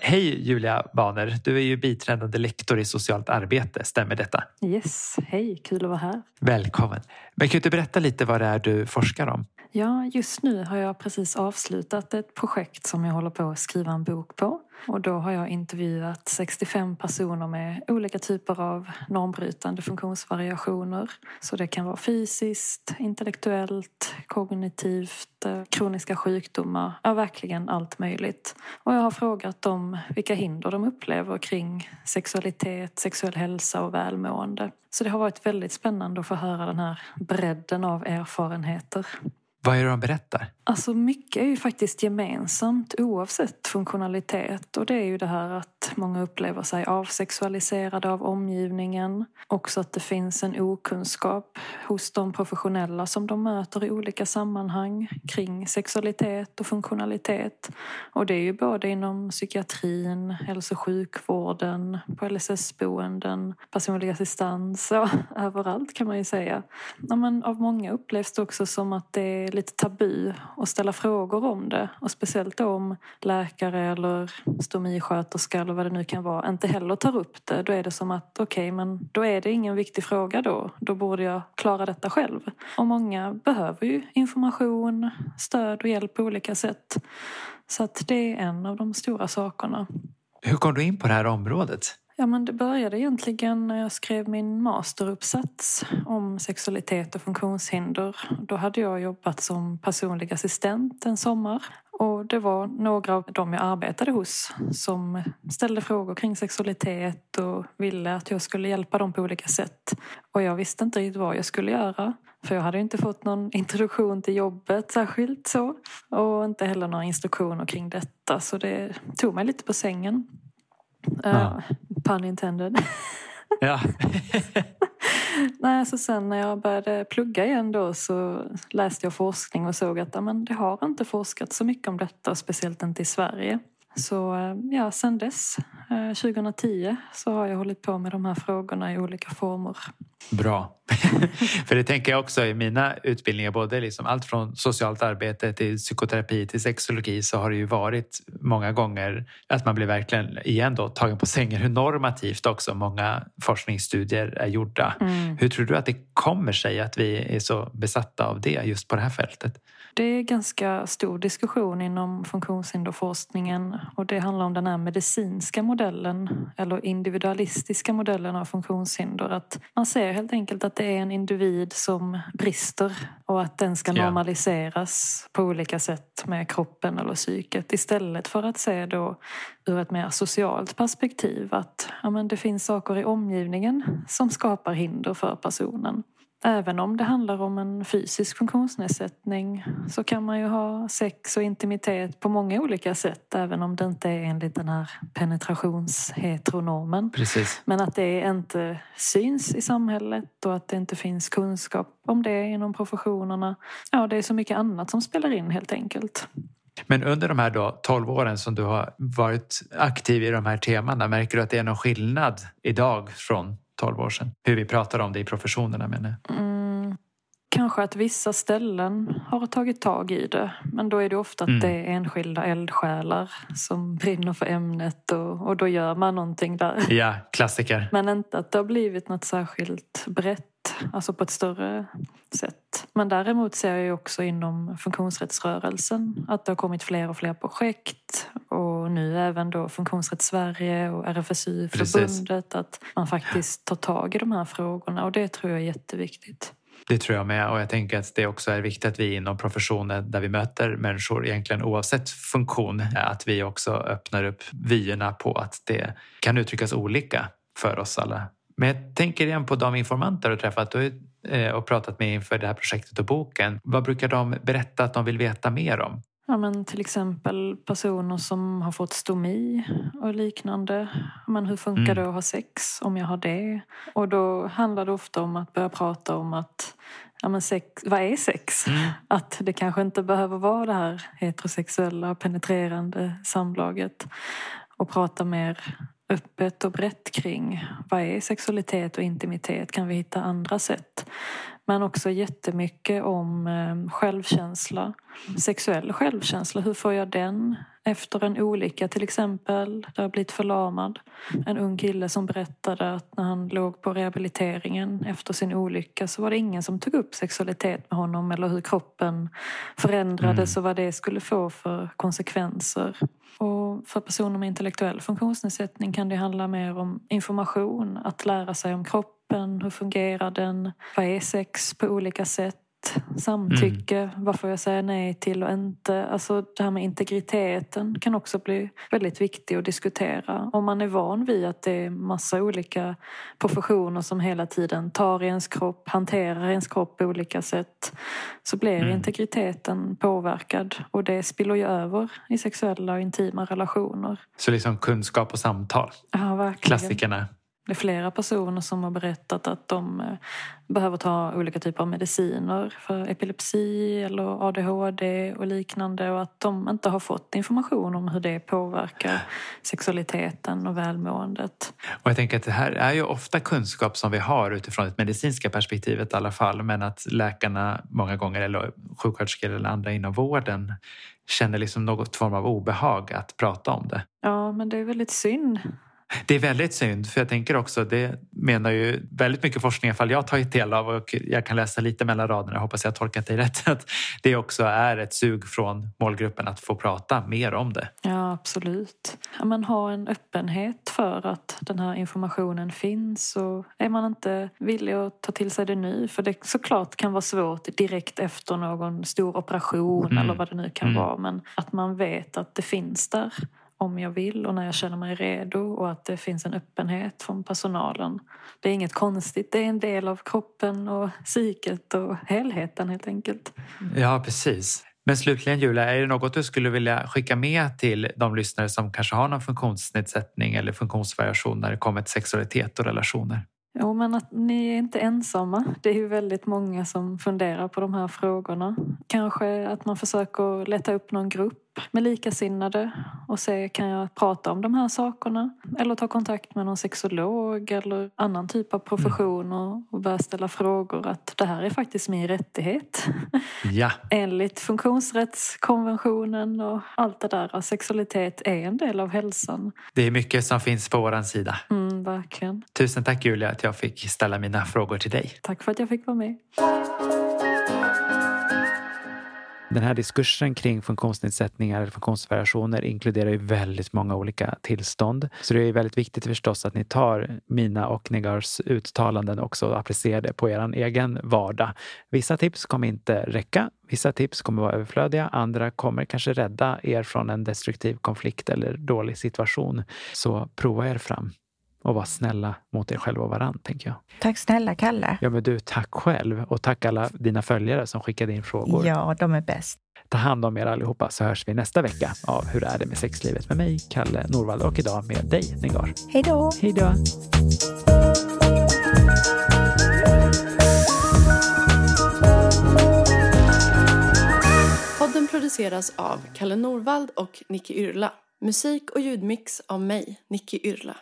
Hej Julia Baner, du är ju biträdande lektor i socialt arbete, stämmer detta? Yes, hej, kul att vara här. Välkommen! Men kan du berätta lite vad det är du forskar om? Ja, just nu har jag precis avslutat ett projekt som jag håller på att skriva en bok på. Och då har jag intervjuat 65 personer med olika typer av normbrytande funktionsvariationer. Så det kan vara fysiskt, intellektuellt, kognitivt, eh, kroniska sjukdomar, ja verkligen allt möjligt. Och jag har frågat dem vilka hinder de upplever kring sexualitet, sexuell hälsa och välmående. Så det har varit väldigt spännande att få höra den här bredden av erfarenheter. Vad är det de berättar? Alltså mycket är ju faktiskt gemensamt oavsett funktionalitet och det är ju det här att många upplever sig avsexualiserade av omgivningen. Också att det finns en okunskap hos de professionella som de möter i olika sammanhang kring sexualitet och funktionalitet. Och det är ju både inom psykiatrin, hälso och sjukvården, på LSS-boenden, personlig assistans, och överallt kan man ju säga. Ja, men av många upplevs det också som att det är lite tabu att ställa frågor om det. Och speciellt om läkare eller stomisköterska eller vad det nu kan vara inte heller tar upp det. Då är det som att okej, okay, men då är det ingen viktig fråga då. Då borde jag klara detta själv. Och många behöver ju information, stöd och hjälp på olika sätt. Så att det är en av de stora sakerna. Hur kom du in på det här området? Ja, men det började egentligen när jag skrev min masteruppsats om sexualitet och funktionshinder. Då hade jag jobbat som personlig assistent en sommar. Och det var några av dem jag arbetade hos som ställde frågor kring sexualitet och ville att jag skulle hjälpa dem på olika sätt. Och jag visste inte riktigt vad jag skulle göra. För jag hade inte fått någon introduktion till jobbet särskilt så. Och inte heller några instruktioner kring detta. Så det tog mig lite på sängen. Ja. Uh, pun intended. Ja. Nej, så sen när jag började plugga igen då så läste jag forskning och såg att amen, det har inte forskats så mycket om detta, speciellt inte i Sverige. Så ja, sen dess, 2010, eh, så har jag hållit på med de här frågorna i olika former. Bra. För det tänker jag också i mina utbildningar, både liksom allt från socialt arbete till psykoterapi till sexologi så har det ju varit många gånger att man blir verkligen igen då tagen på sängen hur normativt också många forskningsstudier är gjorda. Mm. Hur tror du att det kommer sig att vi är så besatta av det just på det här fältet? Det är ganska stor diskussion inom funktionshinderforskningen och det handlar om den här medicinska modellen eller individualistiska modellen av funktionshinder. Att man ser helt enkelt att det är en individ som brister och att den ska normaliseras på olika sätt med kroppen eller psyket istället för att se då ur ett mer socialt perspektiv att ja, men det finns saker i omgivningen som skapar hinder för personen. Även om det handlar om en fysisk funktionsnedsättning så kan man ju ha sex och intimitet på många olika sätt även om det inte är enligt den här penetrationsheteronormen. Precis. Men att det inte syns i samhället och att det inte finns kunskap om det inom professionerna. Ja, det är så mycket annat som spelar in helt enkelt. Men under de här då 12 åren som du har varit aktiv i de här temana, märker du att det är någon skillnad idag från 12 år sedan. Hur vi pratar om det i professionerna menar jag. Mm, kanske att vissa ställen har tagit tag i det. Men då är det ofta att mm. det är enskilda eldsjälar som brinner för ämnet och, och då gör man någonting där. Ja, klassiker. Men inte att det har blivit något särskilt brett alltså på ett större sätt. Men däremot ser jag också inom funktionsrättsrörelsen att det har kommit fler och fler projekt och nu även då Funktionsrätt Sverige och RFSU-förbundet att man faktiskt tar tag i de här frågorna och det tror jag är jätteviktigt. Det tror jag med och jag tänker att det också är viktigt att vi inom professionen där vi möter människor egentligen oavsett funktion, att vi också öppnar upp vyerna på att det kan uttryckas olika för oss alla. Men jag tänker igen på de informanter du träffat eh, och pratat med inför det här projektet och boken. Vad brukar de berätta att de vill veta mer om? Ja, men till exempel personer som har fått stomi och liknande. Men hur funkar mm. det att ha sex om jag har det? Och då handlar det ofta om att börja prata om att ja, men sex, vad är sex? Mm. Att det kanske inte behöver vara det här heterosexuella penetrerande samlaget. Och prata mer öppet och brett kring vad är sexualitet och intimitet? Kan vi hitta andra sätt? Men också jättemycket om eh, självkänsla. Sexuell självkänsla, hur får jag den? Efter en olycka till exempel, där jag blivit förlamad. En ung kille som berättade att när han låg på rehabiliteringen efter sin olycka så var det ingen som tog upp sexualitet med honom eller hur kroppen förändrades mm. och vad det skulle få för konsekvenser. Och för personer med intellektuell funktionsnedsättning kan det handla mer om information, att lära sig om kroppen, hur fungerar den, vad är sex på olika sätt samtycke, mm. vad får jag säga nej till och inte. Alltså det här med integriteten kan också bli väldigt viktigt att diskutera. Om man är van vid att det är massa olika professioner som hela tiden tar i ens kropp, hanterar ens kropp på olika sätt så blir mm. integriteten påverkad och det spiller ju över i sexuella och intima relationer. Så liksom kunskap och samtal? Ja, verkligen. Klassikerna. Det är flera personer som har berättat att de eh, behöver ta olika typer av mediciner för epilepsi eller ADHD och liknande och att de inte har fått information om hur det påverkar sexualiteten och välmåendet. Och jag tänker att det här är ju ofta kunskap som vi har utifrån ett medicinska perspektivet i alla fall men att läkarna många gånger eller sjuksköterskor eller andra inom vården känner liksom något form av obehag att prata om det. Ja, men det är väldigt synd Det är väldigt synd, för jag tänker också, det menar ju väldigt mycket forskning, i alla fall jag har tagit del av och jag kan läsa lite mellan raderna, jag hoppas jag tolkat dig rätt, att det också är ett sug från målgruppen att få prata mer om det. Ja, absolut. Man har en öppenhet för att den här informationen finns och är man inte villig att ta till sig det nu, för det såklart kan vara svårt direkt efter någon stor operation mm. eller vad det nu kan mm. vara, men att man vet att det finns där om jag vill och när jag känner mig redo och att det finns en öppenhet från personalen. Det är inget konstigt, det är en del av kroppen och psyket och helheten helt enkelt. Ja, precis. Men slutligen Julia, är det något du skulle vilja skicka med till de lyssnare som kanske har någon funktionsnedsättning eller funktionsvariation när det kommer till sexualitet och relationer? Jo, men att ni är inte ensamma. Det är ju väldigt många som funderar på de här frågorna. Kanske att man försöker leta upp någon grupp med likasinnade och se kan jag prata om de här sakerna? Eller ta kontakt med någon sexolog eller annan typ av profession och, och börja ställa frågor att det här är faktiskt min rättighet. Ja. Enligt funktionsrättskonventionen och allt det där. Sexualitet är en del av hälsan. Det är mycket som finns på vår sida. Mm, verkligen. Tusen tack Julia att jag fick ställa mina frågor till dig. Tack för att jag fick vara med. Den här diskursen kring funktionsnedsättningar eller funktionsvariationer inkluderar ju väldigt många olika tillstånd. Så det är väldigt viktigt förstås att ni tar mina och Negars uttalanden också och applicerar det på er egen vardag. Vissa tips kommer inte räcka. Vissa tips kommer vara överflödiga. Andra kommer kanske rädda er från en destruktiv konflikt eller dålig situation. Så prova er fram och vara snälla mot er själva och varandra, tänker jag. Tack snälla, Kalle. Ja, men du, tack själv. Och tack alla dina följare som skickade in frågor. Ja, de är bäst. Ta hand om er allihopa så hörs vi nästa vecka av Hur är det med sexlivet med mig, Kalle Norvald och idag med dig, Negar. Hej då! Hej då! Podden produceras av Kalle Norvald och Nicky Yrla. Musik och ljudmix av mig, Nicky Yrla.